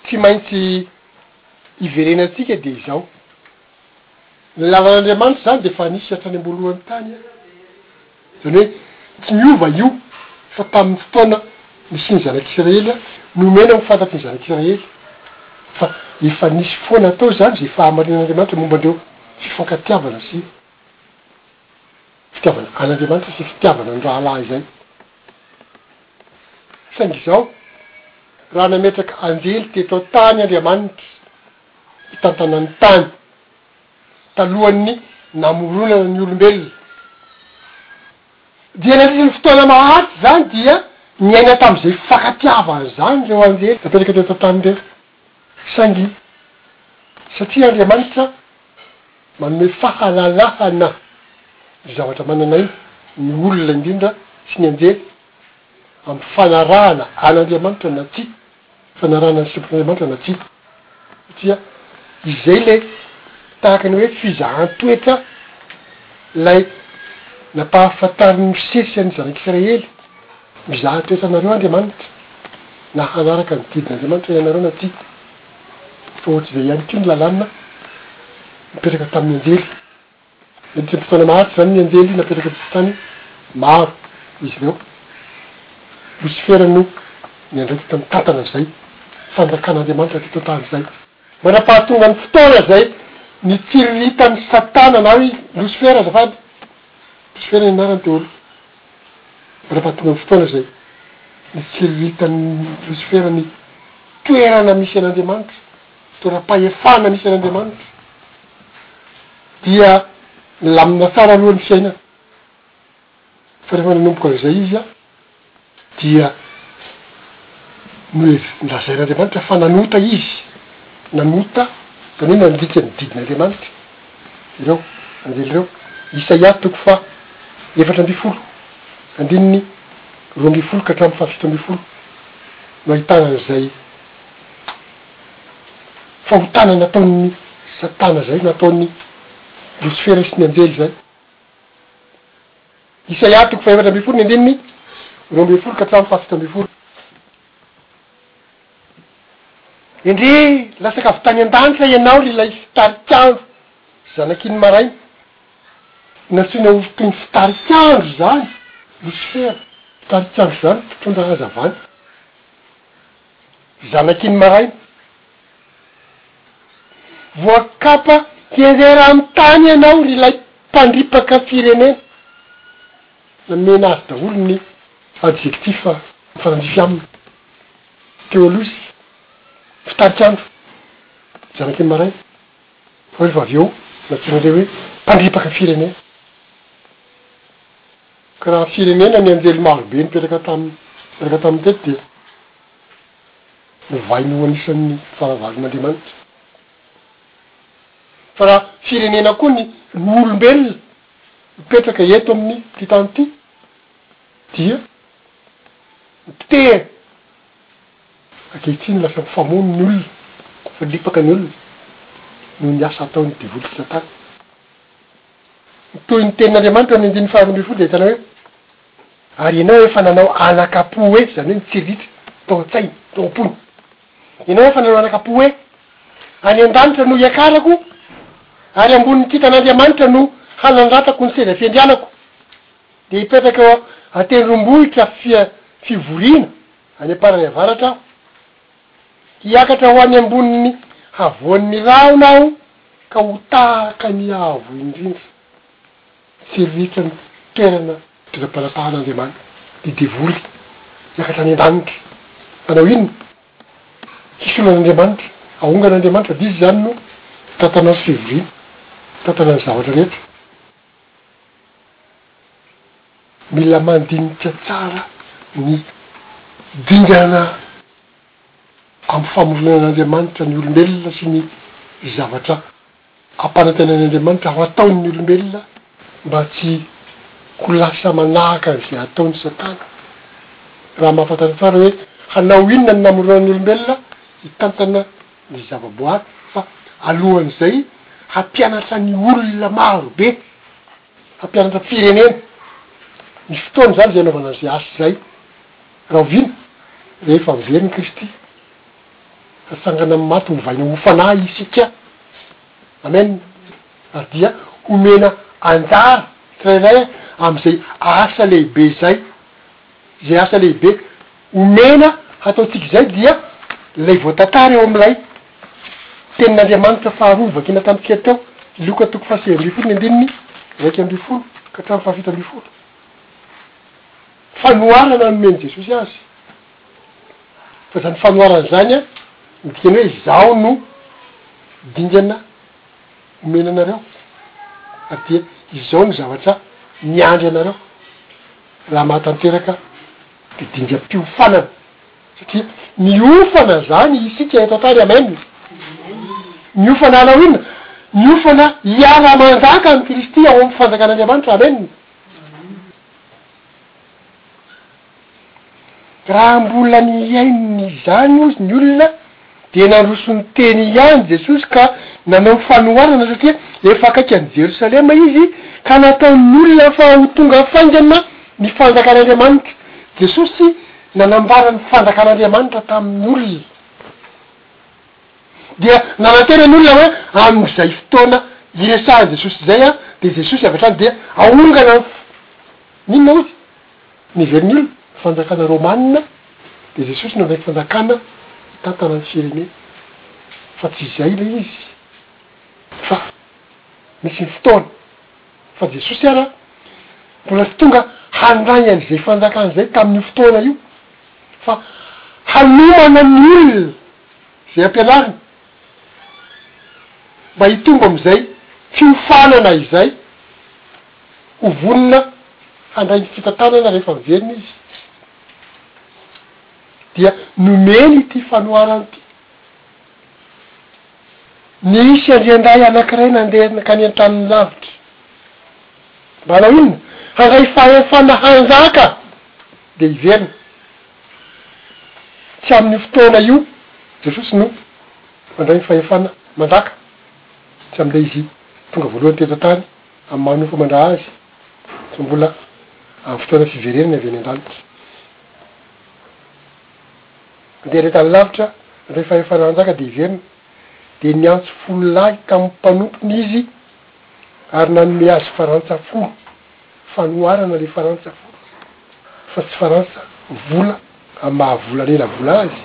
tsy maintsy iverenantsika dia izao, ny lalan'Andriamanitra izany dia efa nisy hatrany am-boalohan'ny tany an, izany hoe tsy miova io fa tamin'ny fotoana nisian'ny zanak'Isiraely an, nomena ho fantatry ny zanak'Isiraely fa efa nisy foana hatao izany izay fahamarinan'Andriamanitra momba an'ireo fifankatiavana sy fitiavana an'Andriamanitra sy fitiavana ny rahalahy izay. Saingy izao, raha nametraka anjely teto an-tany Andriamanitra hitantana ny tany, talohan'ny namoronana ny olombelona, dia nandritra ny fotoana maharitra izany dia niaina tamin'izay fifankatiavana izany ireo anjely napetraka teto an-tany ireo. Saingy satria Andriamanitra manome fahalalahana ny zavatra manana aina, ny olona indrindra sy ny anjely, amin'ny fanarahana an'Andriamanitra na tsia, fanarahana ny sitrapon'Andriamanitra na tsia, satria izay ilay tahaka ny hoe fizahan-toetra ilay nampahafantarin'i Mosesy an'ny zanak'Isiraely. Mizaha toetra anareo Andriamanitra na hanaraka ny didin' Andriamanitra ianareo na tsia. Fa ohatr' izay ihany koa ny lalàna nipetraka tamin' ny anjely. Nitry ny fotoana maharitra izany ny anjely napetraka tsy tany maro izy ireo. Losifera no niandraikitra ny mitantana izay fanjakan' Andriamanitra teto an-tany izay. Manam-pahatonga ny fotoana izay nitsiriritan' i Satana na i Losifera azafady, Losifera ny anarany teo aloha. Rehefa tonga ny fotoana izay nitsiriritany Losifera ny toerana misy an'Andriamanitra, toeram-pahefana misy an'Andriamanitra, dia nilamina tsara aloha ny fiainany, fa rehefa nanomboka an'izay izy an, dia nohev-, nolazain'Andriamanitra fa nanota izy, nanota, izany hoe nandika ny didin'Andriamanitra. Ireo anjely ireo, Isaia toko faha efatra ambin'ny folo, andininy roa ambin'ny folo ka hatramin'ny fahafito ambin'ny folo no ahitana an'izay fahotana nataon'i Satana izay, nataon'i Losifera sy ny anjely izay. Isaia toko faha efatra ambin'ny folo ny andininy roa ambin'ny folo ka hatramin'ny fahafito ambin'ny folo. Endrey latsaka avy tany an-danitra ianao ry ilay fitarik'andro zanaky ny maraina. Nantsoina ho toy ny fitarik'andro izany Losifera, fitarik'andro izany mpitondra hazavana, zanaky ny maraina. Voakapa hianjera amin'ny tany ianao ry ilay mpandripaka firenena. Namena azy daholo ny adjectif mifanandrify aminy. Teo aloha izy mpitarik'andro, zanaky ny maraina, fa rehefa avy eo nantsoina indray hoe mpandripaka firenena. Ka raha firenena ny anjely maro be nipetraka taminy niaraka taminy teto dia novainy ho anisan'ny fahavalon'Andriamanitra. Fa raha firenena koa ny ny olombelona mipetraka eto amin'ity tany ity dia. nipotehany. Ankehitriny lasa mifamono ny olona, efa lipaka ny olona noho ny asa ataon'ny devoly Satana. Ny tohin'ny tenin'Andriamanitra amin'ny andininy faharoa ambin'ny folo dia ahitana hoe, Ary ianao efa nanao anaka-po hoe, izany hoe nitsiriritra tao an-tsainy, tao am-pony. Ianao efa nanao anaka-po hoe, Any an-danitra no hiakarako, ary ambonin'ny kintan'Andriamanitra no hanandratako ny seza fiandrianako. Dia hipetraka eo an-tendrombohitra fia fivoriana any am-parany avaratra aho. Hiakatra ho any ambonin'ny havoan'ny rahona aho ka ho tahaka ny avo indrindra. Tsy ritra ny toerana dira-panapahan'Andriamanitra ny devoly hiakatra any an-danitra. Hanao inona? Hisolo an'Andriamanitra, hahonga an'Andriamanitra. Dia izy izany no tantanao sy fivoriana, tantanan'ny zavatra rehetra. Mila mandinika tsara ny dingana amin'ny famoronan'Andriamanitra ny olombelona sy ny zavatra ampanantenainy Andriamanitra ho ataon'ny olombelona mba tsy ho lasa manahaka izay ataon'i Satana. Raha mahafantatra tsara hoe hanao inona ny namoronan'ny olombelona hitantana ny zavaboary fa alohan'izay hampianatra ny olona maro be, hampianatra firenena, ny fotoana izany izay anaovana izay asa izay, rahoviana? rehefa miverina Kristy, hatsangana amin'ny maty hovaina ho fanahy isika, amen, ary dia homena anjara tsirairay amin'izay asa lehibe izay. Izay asa lehibe omena hataontsika izay dia ilay voatantara eo amin'ilay Tenin'Andriamanitra faharoa novakina tamintsika teo, Lioka toko fahasivy ambin'ny folo ny andininy iraika ambin'ny folo ka hatramin'ny fahafito ambin'ny folo. Fanoharana nomen'i Jesosy azy. Fa izany fanoharana izany an, midika ny hoe izaho no dingana omena anareo ary dia izao ny zavatra miandry anareo. Raha mahatanteraka dia dingam-piofanana satria miofana izany isika eto an-tany amen miofana hanao inona? miofana hiara manjaka amin'i Kristy ao amin'ny fanjakan'Andriamanitra amen raha mbola mihaino izany hozy ny olona Dia nandroso ny teny ihany Jesosy ka nanao fanoharana satria efa akaiky an'i Jerosalema Izy ka nataon'olona fa ho tonga faingana ny fanjakan'Andriamanitra. Jesosy nanambara ny fanjakan'Andriamanitra tamin'olona dia nanantena ny olona hoe amin'izay fotoana iresahan'i Jesosy izay dia Jesosy avy hatrany dia aongana ny maoty. Niverina ny fanjakana Rômana dia Jesosy nandray ny fanjakana hitantana ny firenena fa tsy izay ilay izy fa misy ny fotoana fa Jesosy ara mbola tsy tonga handray an'izay fanjakana izay tamin'io fotoana io fa hanomana ny olona izay ampianariny mba hitombo amin'izay fiofanana izay, ho vonona handray ny fitantanana rehefa miverina izy, dia nomeny ity fanoharana ity, Nisy andriandahy anankiray nandeha nankany an-tranony lavitra, mba hanao inona? handray fahefana hanjaka, dia hiverina, Tsy amin'io fotoana io Jesosy no mandray ny fahefana manjaka, tsy amin'ilay Izy tonga voalohany teto an-tany amin'ny maha nofo aman-dra Azy, fa mbola amin'ny fotoana fiverenany avy any an-danitra. Handeha indray tany lavitra handray fahefana hanjaka dia hiverina. Dia niantso folo lahy tamin'ny mpanompony Izy ary nanome azy farantsa folo. Fanoharana le farantsa fotsy fa tsy farantsa vola am maha volamena vola azy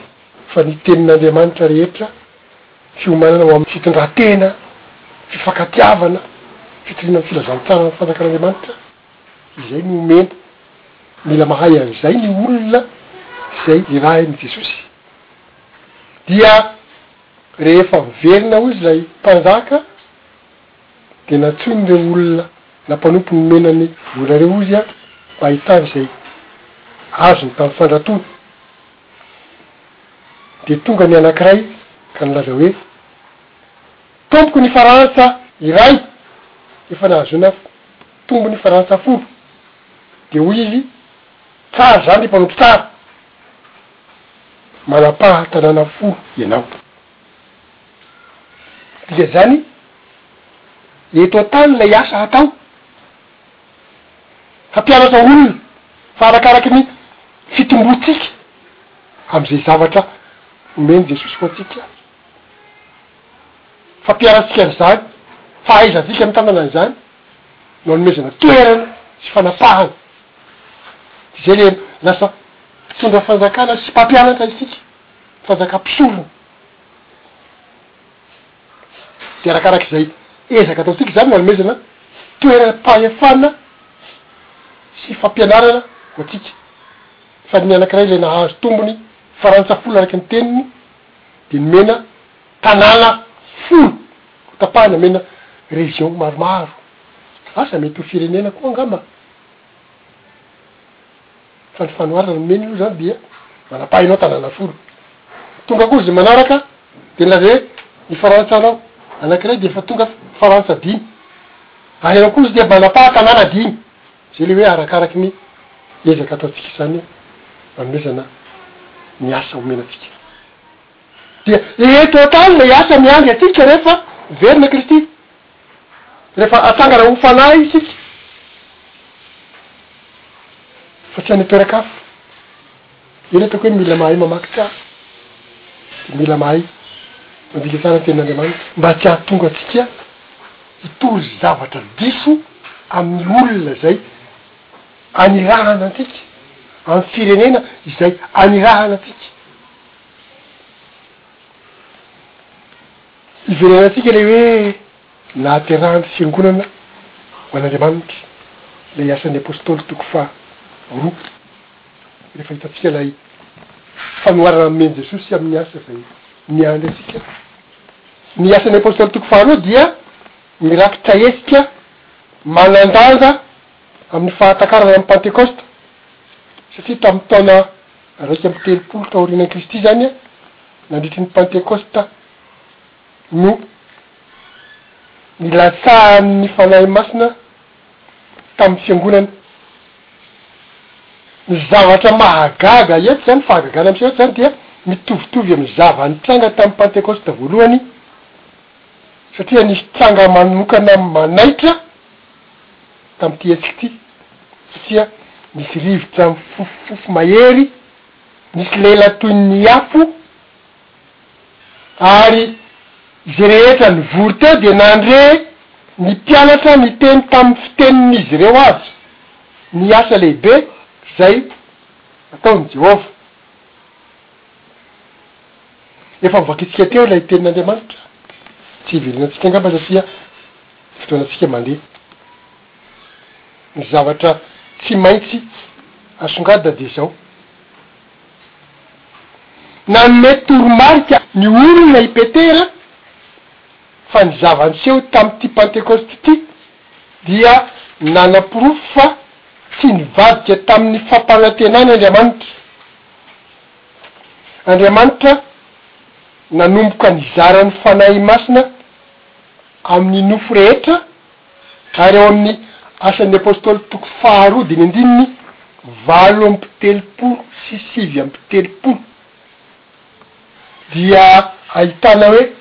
fa ny tenin'Andriamanitra rehetra fiomanana ho am fitondrantena, fifankatiavana, fitoriana am filazantsara am fanakan'Andriamanitra izay no omena, mila mahay an'izay ny olona izay irahin Jesosy dia rehefa miverina hoy zlay mpanjaka, Dia nantsoiny ireo olona na mpanompo nomena ny vola ireo hozy an, mba hitavy izay azony tamin'ny fandratoana. Dia tonga ny anankiray ka nilaza hoe, Tompoko ny farantsa iray efa nahazoana tombony farantsa folo. Dia hoy izy, Tsara izany ry mpanompo tsara, manapaha tanàna folo ianao. Dika zany eto an-tany lay asa hatao hampianatra olona fa arakaraky ny fitomboantsika am'zay zavatra omen'i Jesosy ho antsika fampianarantsika an'izany fahaizantsika mitanana an'izany no anomezana toerana sy fanapahana de zay le lasa mpitondra fanjakana sy mpampianatra isika. Fanjaka mpisorona. Dia arakaraka izay ezaka ataontsika izany no anomezana toeram-pahefana sy fampianarana ho antsika. Fa ny anankiray ilay nahazo tombony farantsa folo araka ny teniny dia nomena tanàna folo hotapahina, omena région maromaro. Asa mety ho firenena koa angamba. Fa ny fanoharana no mino aloha zany dia manam-pahaenao tanàna folo. Ny tonga koa zay manaraka dia nilaza hoe ny farantsa anao anankiray dia efa tonga farantsa dimy. Ary ianao koa izy dia manapaha tanàna dimy. Zay le hoe arakaraky ny ezaka ataontsika izany anomezana ny asa omena antsika. Dia eto an-tany ilay asa miandry antsika rehefa miverina Kristy. Rehefa hatsangana ho fanahy isika, fa tsy any am-peraka hafa, eny ataoko hoe mila mahay mamaky tsara, dia mila mahay mandika tsara ny Tenin'Andriamanitra, mba tsy hahatonga antsika hitory zavatra diso amin'ny olona izay anirahana antsika, amin'ny firenena izay anirahana antsika. Iverenantsika ilay hoe nahaterahan'ny Fiangonana ho an'Andriamanitra ilay Asan'ny Apôstôly toko faha roa, rehefa hitantsika ilay fanoharana nomen'i Jesosy amin'ny asa izay miandry antsika. Ny Asan'ny Apôstôly toko faha roa dia mirakitra hetsika manan-danja amin'ny fahatakarana ny Pantekôsta, satria tamin'ny taona iraika amby telopolo taorianan'i Kristy izany, Nandritry ny Pantekosta no nilatsahan' ny Fanahy Masina tamin' ny Fiangonana. Ny zavatra mahagaga eto izany, fahagagana miseho eto izany dia mitovitovy amin' ny zava-nitranga tamin'ny Pantekosta voalohany, satria nisy tranga manokana manaitra tamin'ity hetsika ity, satria nisy rivotra mifofofofo mahery Nisy lela toy ny afo, ary izay rehetra nivory teo dia nandre ny mpianatra niteny tamin'ny fitenin'izy ireo avy ny asa lehibe izay nataon'i Jehovah. Efa novakintsika teo ilay Tenin'Andriamanitra. Tsy hiverenantsika angamba satria ny fotoanantsika mandeha. Ny zavatra tsy maintsy asongadina dia izao, nanome toromarika ny olona i Petera fa ny zava-niseho tamin'ity Pantekôsty ity dia nanaporofo fa tsy nivadika tamin'ny fampanantenany Andriamanitra. Andriamanitra nanomboka nizara ny Fanahy Masina amin'ny nofo rehetra, ary ao amin'ny Asan'ny Apôstôly toko faharoa dimy andininy valo amby telopolo sy sivy amby telopolo dia ahitana hoe,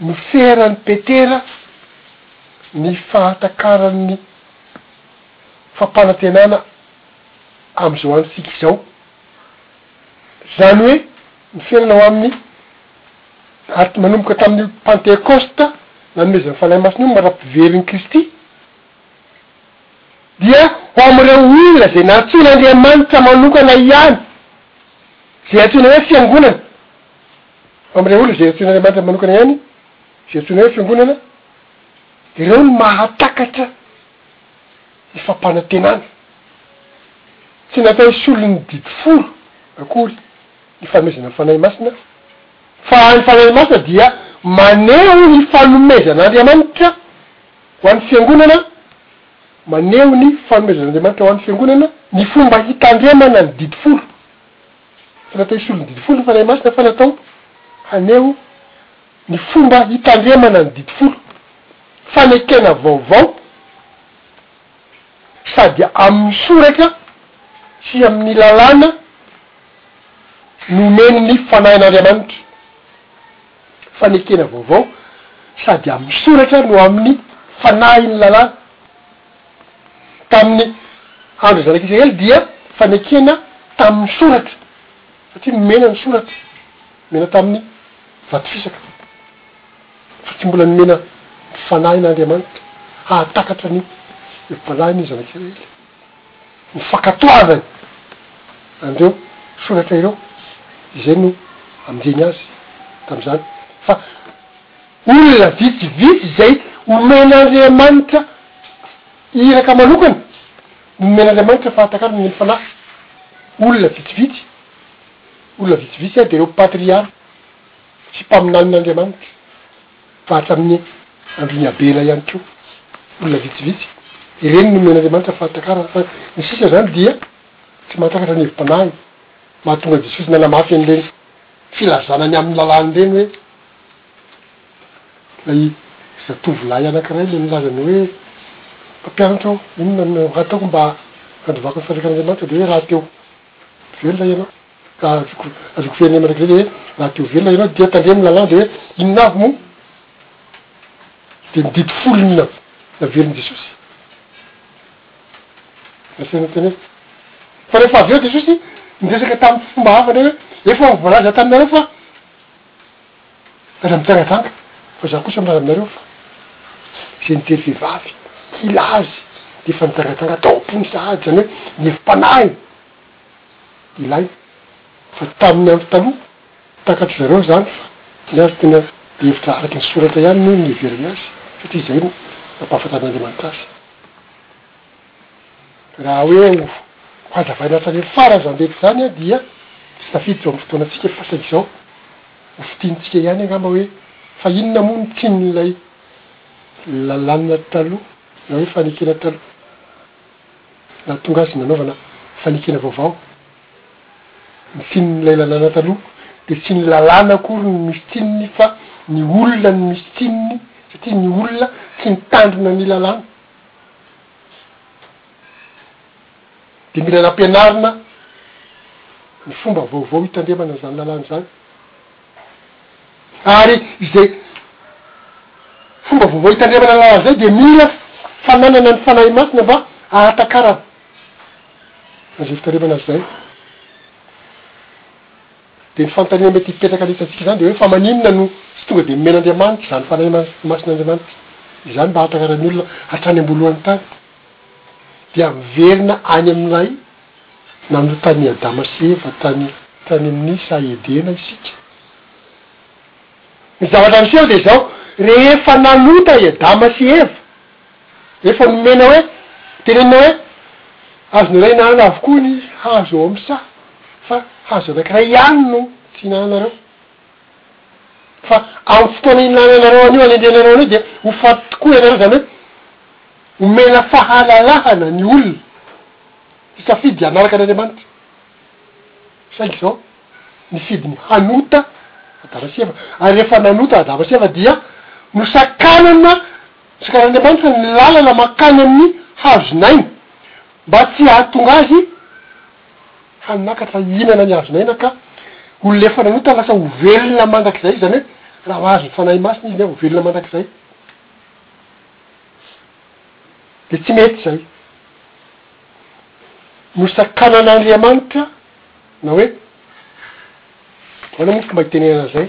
Noferan'i Petera ny fahatakaran'ny fampanantenana amin'izao androntsika izao. Izany hoe ny fiainana ao aminy ary manomboka tamin'io Pantekosta nanomezan'ny Fanahy Masina io mara-piverin'i Kristy dia ho amin'ireo olona izay nantsoin'Andriamanitra manokana ihany, izay antsoina hoe fiangonana, ho amin'ireo olona izay antsoin'Andriamanitra manokana ihany izay antsoina hoe fiangonana, ireo no mahatakatra. ny fampanantenana. Tsy natao hisolo ny didy folo akory ny fanomezana ny Fanahy Masina, fa ny Fanahy Masina dia maneho ny fanomezan'Andriamanitra ho an'ny Fiangonana, maneho ny fanomezan'Andriamanitra ho an'ny Fiangonana, ny fomba hitandremana ny didy folo. Tsy natao hisolo ny didy folo ny Fanahy Masina fa natao haneho. Ny fomba hitandremana ny didy folo, fanekena vaovao sady amin'ny soratra sy amin'ny lalàna nomen'ny Fanahin'Andriamanitra, fanekena vaovao sady amin'ny soratra no amin'ny Fanahin'ny lalàna, tamin'ny andron'ny Zanak'Isiraely dia fanekena tamin'ny soratra. Satria nomena ny soraty, nomena tamin'ny vato fisaka, fa tsy mbola nomena ny Fanahin' Andriamanitra hahatakatra ny evi-panahy ny Zanak' Israely. Ny fankatoavany an'ireo soratra ireo, izay no amdiany azy tamin'izany, fa olona vitsivitsy izay omen' Andriamanitra iraka manokana Nomen'Andriamanitra fahatakarana ny fanahy, olona vitsivitsy, olona vitsivitsy ary dia ireo patriarka sy mpaminanin'Andriamanitra, fa hatramin'ny andron'i Abela ihany koa, olona vitsivitsy, ireny nomen'Andriamanitra fahatakarana, fa ny sisa izany dia tsy mahatakatra ny hevi-panahiny, mahatonga vitsivitsy nanamafy an'ireny filazana ny amin'ny lalàny ireny hoe. Ilay zatovolahy anankiray ilay nilaza ny hoe, Mpampianatra aho, inona no hataoko mba handrovako ny fanjakan'Andriamanitra? Dia hoe, Rahateo velona ianao, azoko fehiny amin'ny mandrakizay ve hoe rahateo velona ianao dia tandremo ny lalàna dia hoe inona avy moa? Dia ny didy folo inona navelin'i Jesosy? Nasainy niteny hoe, fa rehefa avy eo Jesosy niresaka tamin'ny fomba hafa indray hoe, efa voalaza taminareo fa. Aza mitangantanga fa za kosa milaza aminareo fa ze nijery vehivavy hila azy de efa nitangantanga tao am-pony sahady zany hoe nihevi-panahiny ilay fa tamin'ny andro taloha takatry zareo zany fa ny azy tena hevitra araky ny soratra ihany no niheverany azy satria zay no nampahafantarin'Andriamanitra azy. Raha hoe ho hazavaina hatrany amin'ny farany izany rehetra izany dia tsy tafiditra ao amin'ny fotoanantsika fa saingy izao ho fintinintsika ihany angamba hoe fa inona moa ny tsinon'ilay lalàna taloha na hoe fanekena taloha nahatonga azy nanaovana fanekena vaovao. Ny tsinon'ilay lalàna taloha dia tsy ny lalàna akory no misy tsinony fa ny olona no misy tsinony satria ny olona tsy mitandrina ny lalàna. Dia mila nampianarina ny fomba vaovao hitandremana an'izany lalàna izany. Ary izay fomba vaovao hitandremana ny lalàna izay dia mila fananana ny Fanahy Masina mba hahatakarana an'izay fitandremana izay. Dia ny fanontaniana mety hipetraka any an-tsaintsika izany dia hoe fa maninona no tsy tonga dia nomen'Andriamanitra izany Fanahy Masin'Andriamanitra izany mba hahatraran'ny olona hatrany am-boalohany tany dia miverina any amin'ilay nanotan'i Adama sy Eva tany tany amin'ny saha Edena isika? Ny zavatra miseho dia izao, rehefa nanota i Adama sy Eva, Efa nomena hoe, tenenina hoe, azo nirahinahana avokoa ny hazo ao amin'ny saha, fa hazo anankiray ihany no tsy hinahanareo. Fa amin'ny fotoana ihinananareo an'io anendrenareo an'io dia ho faty tokoa ianareo, izany hoe, omena fahalalahana ny olona hisafidy hanaraka an'Andriamanitra, saingy izao, nifidy ny hanota Adama sy Eva, ary rehefa nanota Adama sy Eva dia nosakanana, Tsikar'Andriamanitra ny lalana mankany amin'ny hazon'aina, mba tsy hahatonga azy hanakatra hihinana ny hazon'aina ka olona efa nanota lasa ho velona mandrakizay, izany hoe raha mahazo ny Fanahy Masina izy dia ho velona mandrakizay. Dia tsy mety izay. Nosakanan'Andriamanitra, na hoe ahoana moa ny fomba hitenenana izay?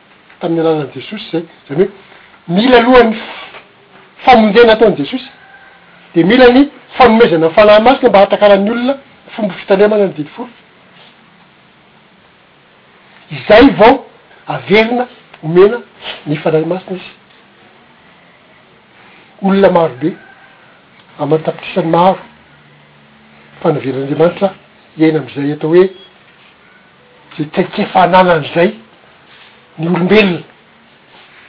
tamin'ny alalan'i Jesosy izay, izany hoe mila aloha ny famonjena ataon'i Jesosy, dia mila ny fanomezana ny Fanahy Masina mba hahatakaran'ny olona ny fomba fitandremana ny didy folo, izay vao averina omena ny Fanahy Masina izy. Olona maro be aman-tapitrisany maro fa navelan'Andriamanitra hiaina amin'izay atao hoe. zay traikefa ananany zay ny olombelona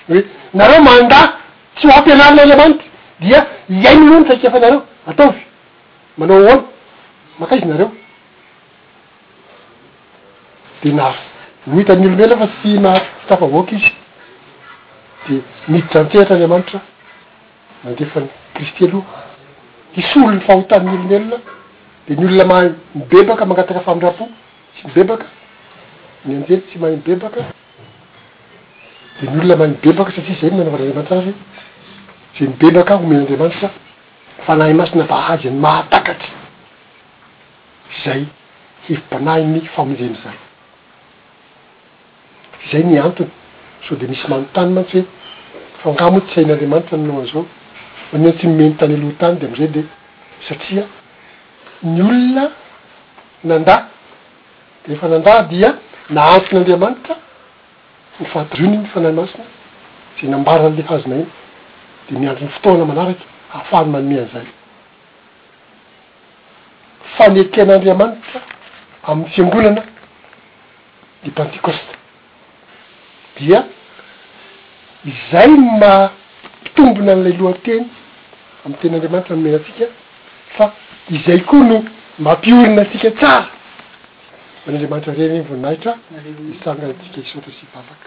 hoe nareo mandà tsy ho ampianarin'Andriamanitra dia hiaino anao ny traikefanareo ataovy manao ahoana makaiza nareo de na ho hitan'ny olombelona fa tsy ma- tsy tafavoaka izy de niditra an-tsehatra Andriamanitra nandefa an'i Kristy aloha hisolo ny fahotan'ny olombelona de ny olona mahay mibebaka mangataka famindram-po Tsy mibebaka, ny anjely tsy mahay mibebaka, dia ny olona mahay mibebaka satria izay no nanaovan'Andriamanitra azy, izay mibebaka omen'Andriamanitra ny Fanahy Masina mba hahazo ny mahatakatry izay hevi-panahin'ny famonjena izay. Izay ny antony. Sao dia misy manontany mantsy hoe, fa angaha moa tsy hain'Andriamanitra ny noan'izao? Maninona tsy nomeny tany aloha tany dia amin'izay dia. Satria ny olona nandà, rehefa nandà dia nahanton'Andriamanitra ny fatoriany ny Fanahy Masina izay nambara an'ilay hazona iny. Dia miandry ny fotoana manaraka ahafahany manome an'izany. Faneken'Andriamanitra amin'ny Fiangonana ny Pantekosta dia izay no maha mpitombina an'ilay lohateny amin'ny tenin'Andriamanitra nomena antsika fa izay koa no mampiorina antsika tsara ho an'Andriamanitra Ray amin' ny voninahitra hitsangantsika hisaotra sy hivavaka.